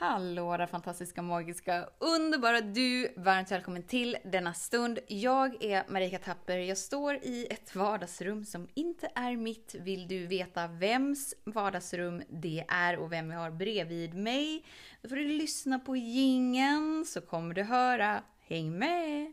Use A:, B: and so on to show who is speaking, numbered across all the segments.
A: Hallå där fantastiska, magiska, underbara du! Varmt välkommen till denna stund. Jag är Marika Tapper. Jag står i ett vardagsrum som inte är mitt. Vill du veta vems vardagsrum det är och vem jag har bredvid mig? Då får du lyssna på gingen så kommer du höra. Häng med!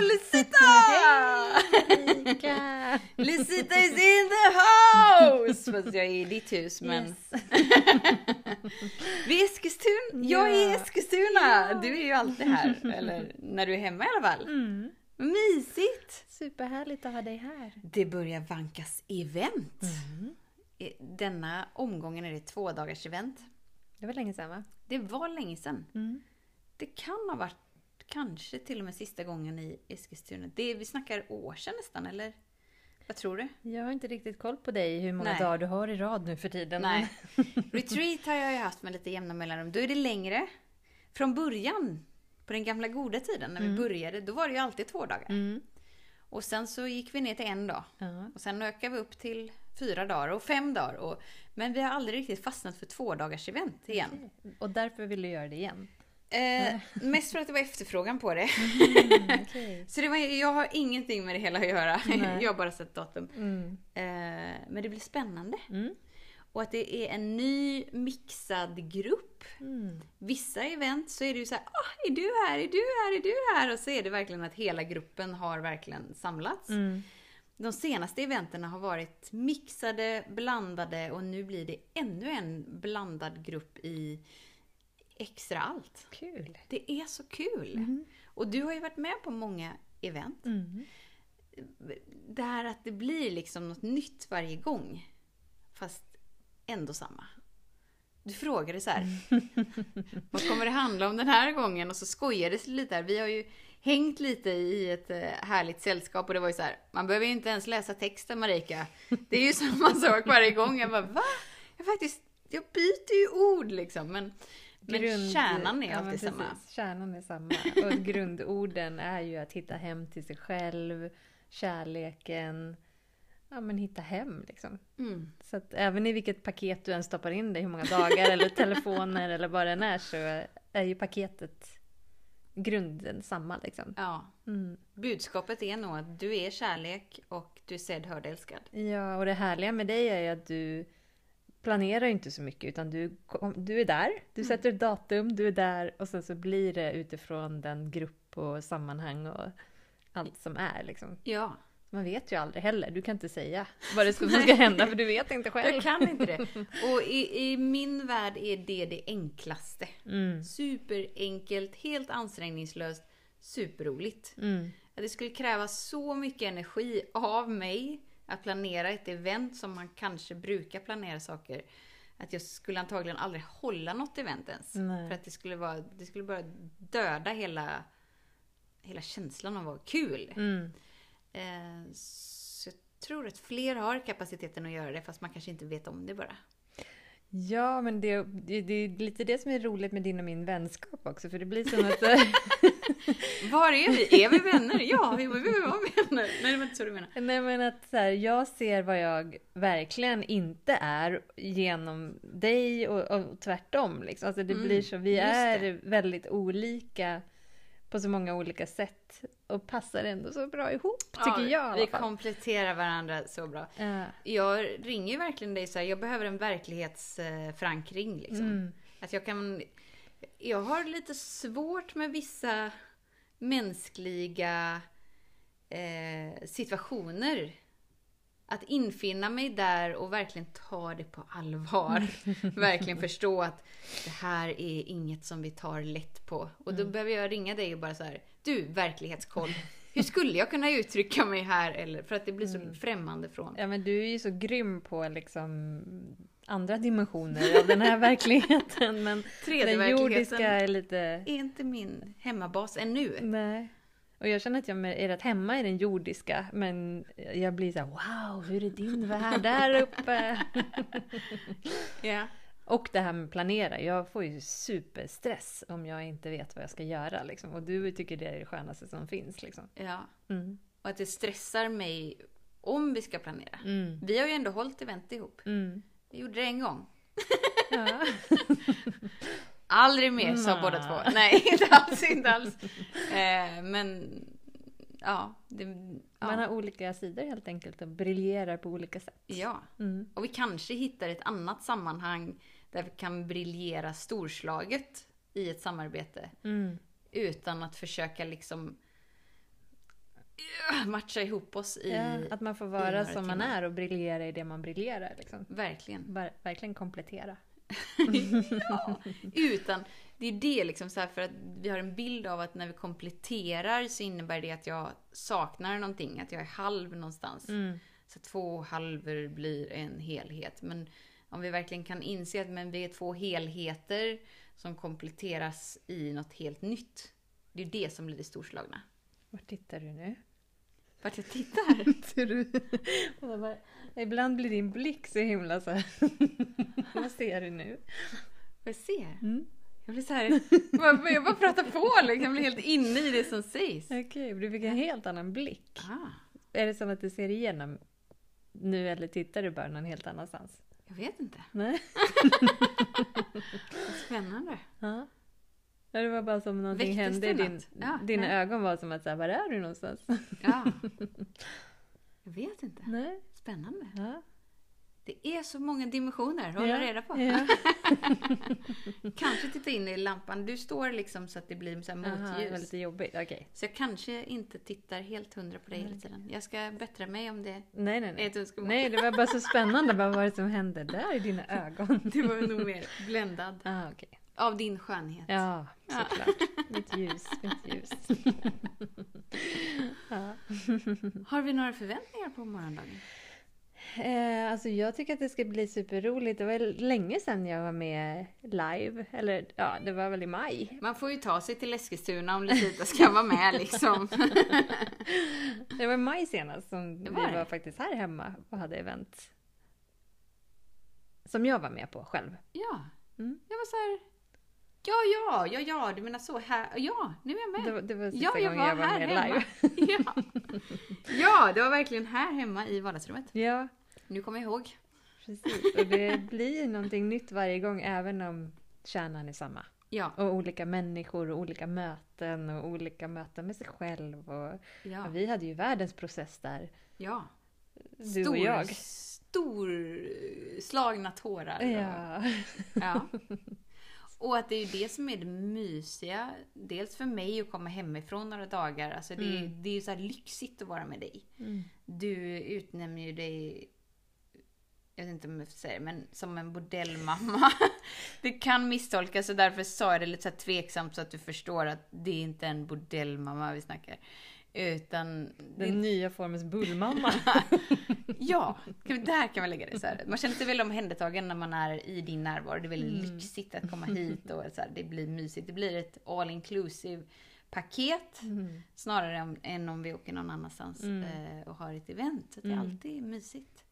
A: Lucita!
B: Erika!
A: Lucita is in the house! Fast jag är i ditt hus men...
B: Yes.
A: Vi är Eskilstuna! Jag är i. Eskilstuna! Du är ju alltid här. Eller när du är hemma i alla fall.
B: Mm.
A: Mysigt!
B: Superhärligt att ha dig här.
A: Det börjar vankas event.
B: Mm.
A: Denna omgången är det två dagars event.
B: Det var länge sedan va?
A: Det var länge sedan.
B: Mm.
A: Det kan ha varit kanske till och med sista gången i Eskilstuna. Det, vi snackar år sedan nästan, eller? Vad tror du?
B: Jag har inte riktigt koll på dig hur många
A: Nej.
B: dagar du har i rad nu för tiden.
A: Nej. Retreat har jag ju haft med lite jämna mellanrum. Då är det längre. Från början, på den gamla goda tiden när vi började, då var det ju alltid två dagar.
B: Mm.
A: Och sen så gick vi ner till en dag.
B: Ja.
A: Och sen ökade vi upp till fyra dagar och fem dagar. Och, men vi har aldrig riktigt fastnat för två dagars event igen.
B: Och därför vill du göra det igen?
A: Eh, mest för att det var efterfrågan på det.
B: Mm, okej.
A: Så det var, jag har ingenting med det hela att göra.
B: Nej.
A: Jag har bara sett datum.
B: Mm.
A: Eh, men det blir spännande.
B: Mm.
A: Och att det är en ny mixad grupp.
B: Mm.
A: Vissa event så är det ju så här, ah, är du här, är du här, är du här? Och så är det verkligen att hela gruppen har verkligen samlats.
B: Mm.
A: De senaste eventen har varit mixade, blandade och nu blir det ännu en blandad grupp i extra allt.
B: Kul!
A: Det är så kul!
B: Mm.
A: Och du har ju varit med på många event.
B: Mm.
A: Det här att det blir liksom något nytt varje gång. Fast ändå samma. Du frågade så här. vad kommer det handla om den här gången? Och så skojades det lite här. Vi har ju hängt lite i ett eh, härligt sällskap och det var ju så här. Man behöver ju inte ens läsa texten Marika. Det är ju samma sak varje gång. Jag bara va? Jag faktiskt, jag byter ju ord liksom. Men, men
B: Grund-
A: kärnan är
B: ja,
A: alltid samma.
B: precis. Kärnan är samma. Och grundorden är ju att hitta hem till sig själv, kärleken, ja men hitta hem liksom.
A: Mm.
B: Så att även i vilket paket du än stoppar in det, hur många dagar eller telefoner eller vad det än är, så är ju paketet grunden samma liksom.
A: Ja.
B: Mm.
A: Budskapet är nog att du är kärlek och du är sedd, hörd, älskad.
B: Ja, och det härliga med dig är ju att du planerar inte så mycket utan du, du är där, du sätter ett datum, du är där och sen så blir det utifrån den grupp och sammanhang och allt som är liksom.
A: Ja.
B: Man vet ju aldrig heller, du kan inte säga vad det ska, som ska hända för du vet inte själv.
A: Jag kan inte det. Och i, i min värld är det det enklaste.
B: Mm,
A: Superenkelt, helt ansträngningslöst, superroligt.
B: mm,
A: Det skulle kräva så mycket energi av mig att planera ett event som man kanske brukar planera saker. Att jag skulle antagligen aldrig hålla något event ens.
B: Nej.
A: För att det skulle, vara, det skulle bara döda hela, hela känslan av att vara kul.
B: mm.
A: Eh, så jag tror att fler har kapaciteten att göra det fast man kanske inte vet om det bara.
B: Ja, men det, det, det är lite det som är roligt med din och min vänskap också, för det blir som att...
A: Var är vi? Är vi vänner? Ja, vi var vänner. Nej, det var inte så du menade.
B: Nej men att så här, jag ser vad jag verkligen inte är genom dig och, och tvärtom. Liksom. Alltså det
A: Mm,
B: blir så, vi är väldigt olika på så många olika sätt och passar ändå så bra ihop, tycker jag i alla
A: Vi
B: fall.
A: kompletterar varandra så bra.
B: Ja.
A: Jag ringer verkligen dig så här, jag behöver en verklighetsförankring. Liksom.
B: Mm.
A: Att jag kan... Jag har lite svårt med vissa mänskliga eh, situationer. Att infinna mig där och verkligen ta det på allvar. verkligen förstå att det här är inget som vi tar lätt på. Och då behöver jag ringa dig och bara så här, du verklighetskoll. Hur skulle jag kunna uttrycka mig här? Eller, för att det blir så främmande från.
B: ja men du är ju så grym på liksom andra dimensioner av den här verkligheten. Men den jordiska är lite...
A: är inte min hemmabas ännu.
B: Nej. Och jag känner att jag är rätt hemma i den jordiska, men jag blir så här: wow, hur är din värld där uppe?
A: Ja.
B: Och det här med planera, jag får ju superstress om jag inte vet vad jag ska göra liksom. Och du tycker det är det skönaste som finns liksom.
A: ja.
B: Mm.
A: Och att det stressar mig om vi ska planera.
B: Mm.
A: Vi har ju ändå hållit event ihop.
B: Mm.
A: Vi gjorde det en gång.
B: Ja.
A: Aldrig mer sa båda två. Nej, inte alls, inte alls. Eh, men ja, det,
B: Man
A: ja,
B: har olika sidor helt enkelt och briljerar på olika sätt.
A: ja.
B: Mm.
A: Och vi kanske hittar ett annat sammanhang där vi kan briljera storslaget i ett samarbete.
B: Mm.
A: Utan att försöka liksom ja, matcha ihop oss i...
B: Ja, att man får vara som man
A: timmar.
B: är och briljera i det man briljerar. Liksom.
A: Verkligen.
B: Ver- verkligen komplettera.
A: Ja, utan det är det liksom så för att vi har en bild av att när vi kompletterar så innebär det att jag saknar någonting, att jag är halv någonstans.
B: Mm.
A: Så två halvor blir en helhet. Men om vi verkligen kan inse att men vi är två helheter som kompletteras i något helt nytt. Det är det som blir det storslagna.
B: Vart tittar du nu?
A: Vart jag tittar?
B: Bara, Ibland blir din blick så himla så här. Vad ser du nu?
A: Vad jag ser?
B: Mm.
A: Jag blir så här, jag jag bara pratar på liksom. Jag blir helt inne i det som sägs.
B: Okej, du fick en helt annan blick.
A: Ah,
B: Är det som att du ser igenom nu eller tittar du bara någon helt annanstans?
A: jag vet inte.
B: Nej?
A: Spännande.
B: Ja. Ja, Det var bara som någonting
A: Väcktes
B: hände i din?
A: Ja,
B: dina
A: nej.
B: ögon var som att säga, var är du någonstans?
A: Ja. Jag vet inte.
B: Nej.
A: Spännande.
B: Ja.
A: Det är så många dimensioner att hålla
B: Ja,
A: reda på.
B: Ja.
A: Kanske titta in i lampan. Du står liksom så att det blir så här
B: Aha,
A: motljus.
B: lite jobbigt. Okej.
A: Så jag kanske inte tittar helt hundra på dig hela tiden. Jag ska bättra mig om det
B: Nej, nej,
A: är
B: nej.
A: ett önskemål.
B: Nej, det var bara så spännande. Vad var det som hände där i dina ögon?
A: Det var nog mer bländad
B: Ah, okej.
A: Av din skönhet.
B: Ja,
A: Ja.
B: såklart. Mitt ljus, mitt ljus. ja.
A: Har vi några förväntningar på morgondagen?
B: Eh, alltså jag tycker att det ska bli superroligt. Det var länge sedan jag var med live. Eller ja, det var väl i maj.
A: Man får ju ta sig till Eskilstuna om Lucita ska vara med liksom.
B: Det var i maj senast som vi
A: var det.
B: var faktiskt här hemma och hade event. Som jag var med på själv.
A: Ja.
B: Mm.
A: Jag var så här. Ja, ja, ja, ja, du menar så här. Ja, nu är jag med.
B: Det var, det var sista
A: Ja, jag var
B: jag var
A: här
B: med
A: hemma.
B: live.
A: ja. ja, det var verkligen här hemma i vardagsrummet.
B: Ja,
A: Nu kommer jag ihåg.
B: precis. Och det blir någonting nytt varje gång även om kärnan är samma.
A: Ja,
B: Och olika människor och olika möten och olika möten med sig själv. Och, ja.
A: ja,
B: vi hade ju världens process där.
A: ja.
B: Du och jag.
A: Storslagna tårar. och-
B: Ja.
A: Och att det är ju det som är det mysiga. Dels för mig att komma hemifrån några dagar. Alltså det, är-
B: Mm.
A: det är ju så lyxigt att vara med dig.
B: Mm.
A: Du utnämner ju dig, jag vet inte om jag får säga det, men som en bordellmamma. Det kan misstolkas och därför sa jag det lite så tveksamt så att du förstår att det är inte en bordellmamma vi snackar. Utan...
B: Den nya formens bullmamma.
A: Ja, där kan vi lägga det. Så här. Man känner sig väl omhändertagen när man är i din närvaro. Det är väldigt
B: Mm.
A: lyxigt att komma hit och så här, det blir mysigt. Det blir ett all inclusive paket
B: Mm.
A: snarare än, än om vi åker någon annanstans
B: Mm.
A: eh, och har ett event. Så det är
B: Mm.
A: alltid mysigt.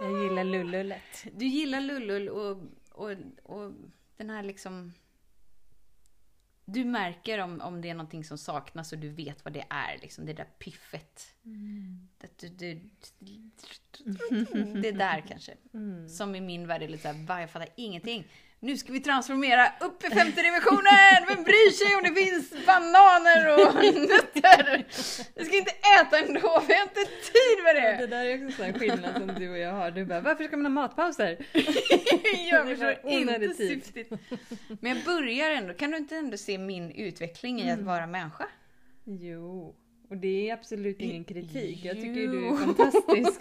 B: Jag gillar lullullet.
A: Du gillar Lullull och, och, och den här liksom... Du märker om, om det är någonting som saknas och du vet vad det är. Liksom, det där piffet. Det, du, du, det där kanske.
B: Mm.
A: Som i min värld är lite såhär, jag fattar ingenting. Nu ska vi transformera upp i femte dimensionen! Vem bryr sig om det finns bananer och nötter? Vi ska inte äta ändå, vi har inte tid med
B: Det
A: det!
B: där är också en skillnad som du och jag har. Du bara, varför ska man ha matpauser?
A: jag förstår inte
B: tid.
A: syftet. Men jag börjar ändå, kan du inte ändå se min utveckling i att
B: Mm.
A: vara människa?
B: Jo, och det är absolut ingen kritik. Jag tycker ju du är fantastisk.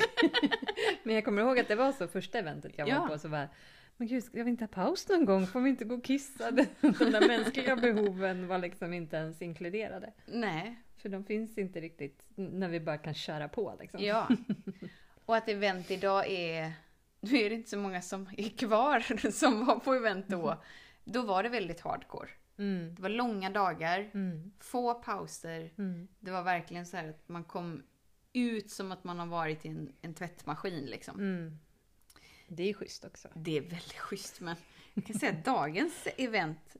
B: Men jag kommer ihåg att det var så första eventet jag
A: Ja.
B: var på så bara men gud, ska vi inte ha paus någon gång? Får vi inte gå och kissa? De där mänskliga behoven var liksom inte ens inkluderade.
A: Nej,
B: För de finns inte riktigt när vi bara kan köra på liksom.
A: ja. Och att event idag är nu är det inte så många som är kvar som var på event då. Då var det väldigt hardcore.
B: Mm.
A: Det var långa dagar,
B: Mm.
A: få pauser.
B: Mm.
A: Det var verkligen så här att man kom ut som att man har varit i en, en tvättmaskin liksom.
B: Mm. Det är schysst också.
A: Det är väldigt schysst men jag kan säga att dagens event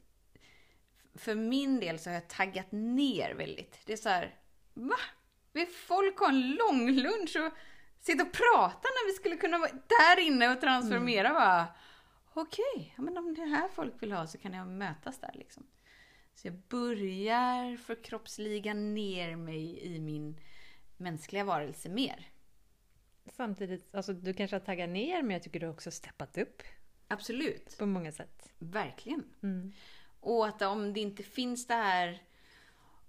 A: för min del så har jag taggat ner väldigt. Det är så här, va? Vill folk ha en lång lunch och sitta och prata när vi skulle kunna vara där inne och transformera va? Okej, ja, men om det är här folk vill ha så kan jag mötas där liksom. Så jag börjar förkroppsliga ner mig i min mänskliga varelse mer.
B: Samtidigt, alltså du kanske har taggat ner men jag tycker du har också steppat upp
A: Absolut,
B: på många sätt.
A: verkligen.
B: Mm.
A: Och att om det inte finns det här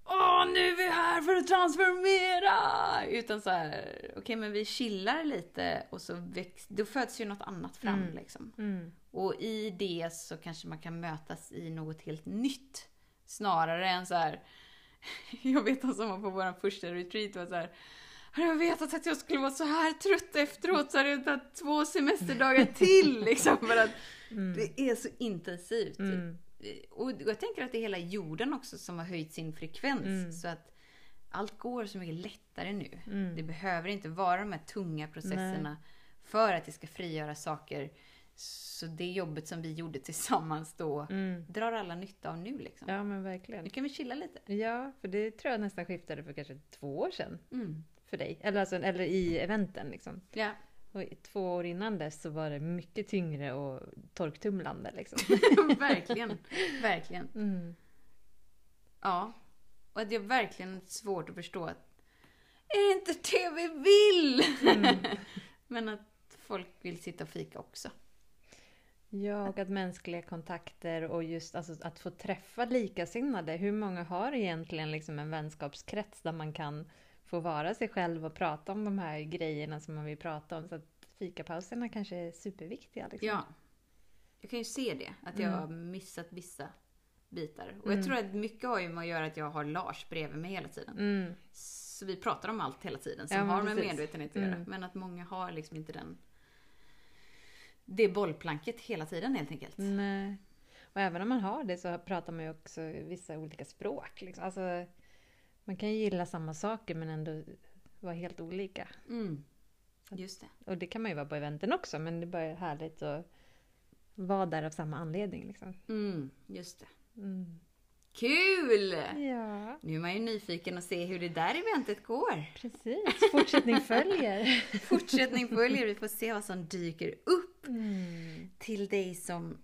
A: Åh, nu är vi här för att transformera! Utan så här, okej men vi chillar lite och så väx, då föds ju något annat fram
B: Mm.
A: liksom.
B: Mm.
A: Och i det så kanske man kan mötas i något helt nytt. Snarare än så här. Jag vet han som var på vår första retreat var så här. Hade jag vetat att jag skulle vara så här trött efteråt så hade jag tagit två semesterdagar till liksom. För att
B: Mm.
A: det är så intensivt.
B: Mm.
A: Och jag tänker att det är hela jorden också som har höjt sin frekvens.
B: Mm.
A: Så att allt går så mycket lättare nu.
B: Mm.
A: Det behöver inte vara de här tunga processerna för att det ska frigöra saker. Så det jobbet som vi gjorde tillsammans då
B: Mm.
A: drar alla nytta av nu liksom.
B: Ja men verkligen.
A: Nu kan vi chilla lite.
B: Ja, för det tror jag nästan skiftade för kanske två år sedan
A: Mm.
B: För dig. Eller, alltså, eller i eventen liksom.
A: Ja,
B: Och två år innan dess så var det mycket tyngre och torktumlande liksom.
A: verkligen. Verkligen.
B: Mm.
A: Ja. Och det är verkligen svårt att förstå att är det inte det vi vill?
B: Mm.
A: Men att folk vill sitta och fika också.
B: Ja, och att mänskliga kontakter och just alltså, att få träffa likasinnade. Hur många har egentligen liksom en vänskapskrets där man kan få vara sig själv och prata om de här grejerna som man vill prata om. Så att fikapauserna kanske är superviktiga. Liksom.
A: Ja. Jag kan ju se det, att jag
B: Mm.
A: har missat vissa bitar. Och
B: Mm.
A: jag tror att mycket har ju med att göra att jag har Lars bredvid mig hela tiden.
B: Mm.
A: Så vi pratar om allt hela tiden som
B: Ja,
A: har med
B: precis.
A: medvetenhet att göra.
B: Mm.
A: Men att många har liksom inte den... Det bollplanket hela tiden helt enkelt.
B: Nej. Och även om man har det så pratar man ju också vissa olika språk. Liksom. Alltså, man kan ju gilla samma saker men ändå vara helt olika.
A: Mm. Just det.
B: Och det kan man ju vara på eventen också men det är bara härligt att vara där av samma anledning. Liksom.
A: Mm. Just det.
B: Mm.
A: Kul!
B: Ja,
A: Nu är man ju nyfiken att se hur det där eventet går.
B: precis. Fortsättning följer.
A: Fortsättning följer, vi får se vad som dyker upp
B: Mm.
A: till dig som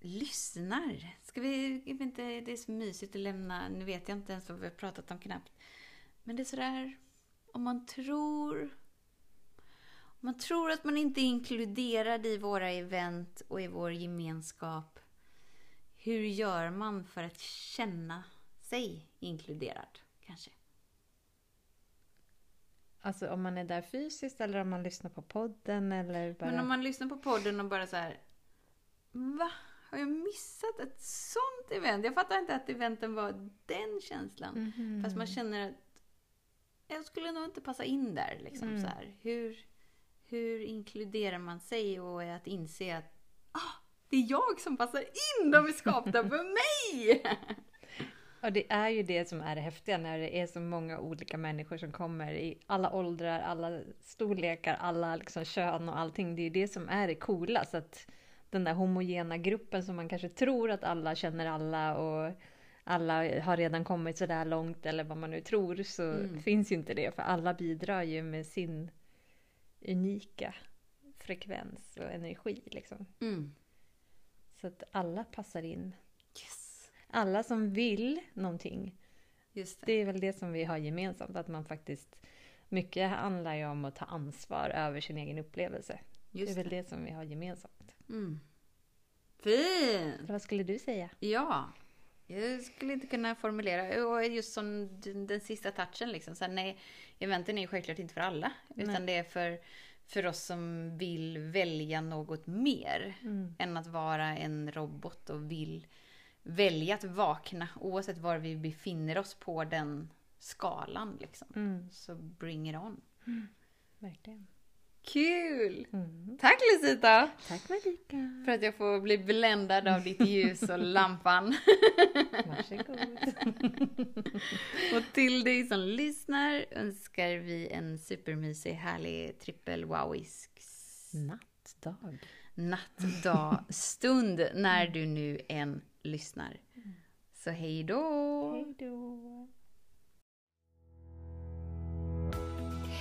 A: lyssnar. Ska vi, vet inte, det är så mysigt att lämna, nu vet jag inte ens vad vi har pratat om knappt. Men det är sådär, om man tror om man tror att man inte är inkluderad i våra event och i vår gemenskap. Hur gör man för att känna sig inkluderad? Kanske.
B: Alltså om man är där fysiskt eller om man lyssnar på podden eller bara...
A: Men om man lyssnar på podden och bara så här. Va? Har jag missat ett sånt event? Jag fattar inte att eventen var den känslan.
B: Mhm.
A: Fast man känner att jag skulle nog inte passa in där. Liksom,
B: Mm.
A: så här. Hur, hur inkluderar man sig och att inse att ah, det är jag som passar in, de är skapta för mig!
B: Och det är ju det som är det häftiga när det är så många olika människor som kommer i alla åldrar, alla storlekar, alla liksom kön och allting. Det är ju det som är det coola. Så att den där homogena gruppen som man kanske tror att alla känner alla och alla har redan kommit så där långt eller vad man nu tror så
A: Mm.
B: finns ju inte det. För alla bidrar ju med sin unika frekvens och energi liksom.
A: Mm.
B: Så att alla passar in.
A: Yes.
B: Alla som vill någonting
A: det.
B: det är väl det som vi har gemensamt, att man faktiskt... Mycket handlar ju om att ta ansvar över sin egen upplevelse. Det är
A: Just
B: väl det. som vi har gemensamt.
A: Mm. Fint!
B: Så vad skulle du säga?
A: Ja, jag skulle inte kunna formulera. Och just som den, den sista touchen liksom. Så här, nej, eventen är ju självklart inte för alla. Utan
B: Nej.
A: det är för, för oss som vill välja något mer.
B: Mm.
A: Än att vara en robot och vill välja att vakna. Oavsett var vi befinner oss på den skalan liksom.
B: Mm,
A: Så bring it on.
B: verkligen.
C: Kul!
B: Mm.
C: Tack Lucita!
B: Tack Marika!
C: För att jag får bli bländad av ditt ljus och lampan.
B: Varsågod!
C: Och till dig som lyssnar önskar vi en supermysig, härlig trippel wowisk
B: Nattdag.
C: natt, dag, stund när du nu än lyssnar. Så hej då!
B: Hej då!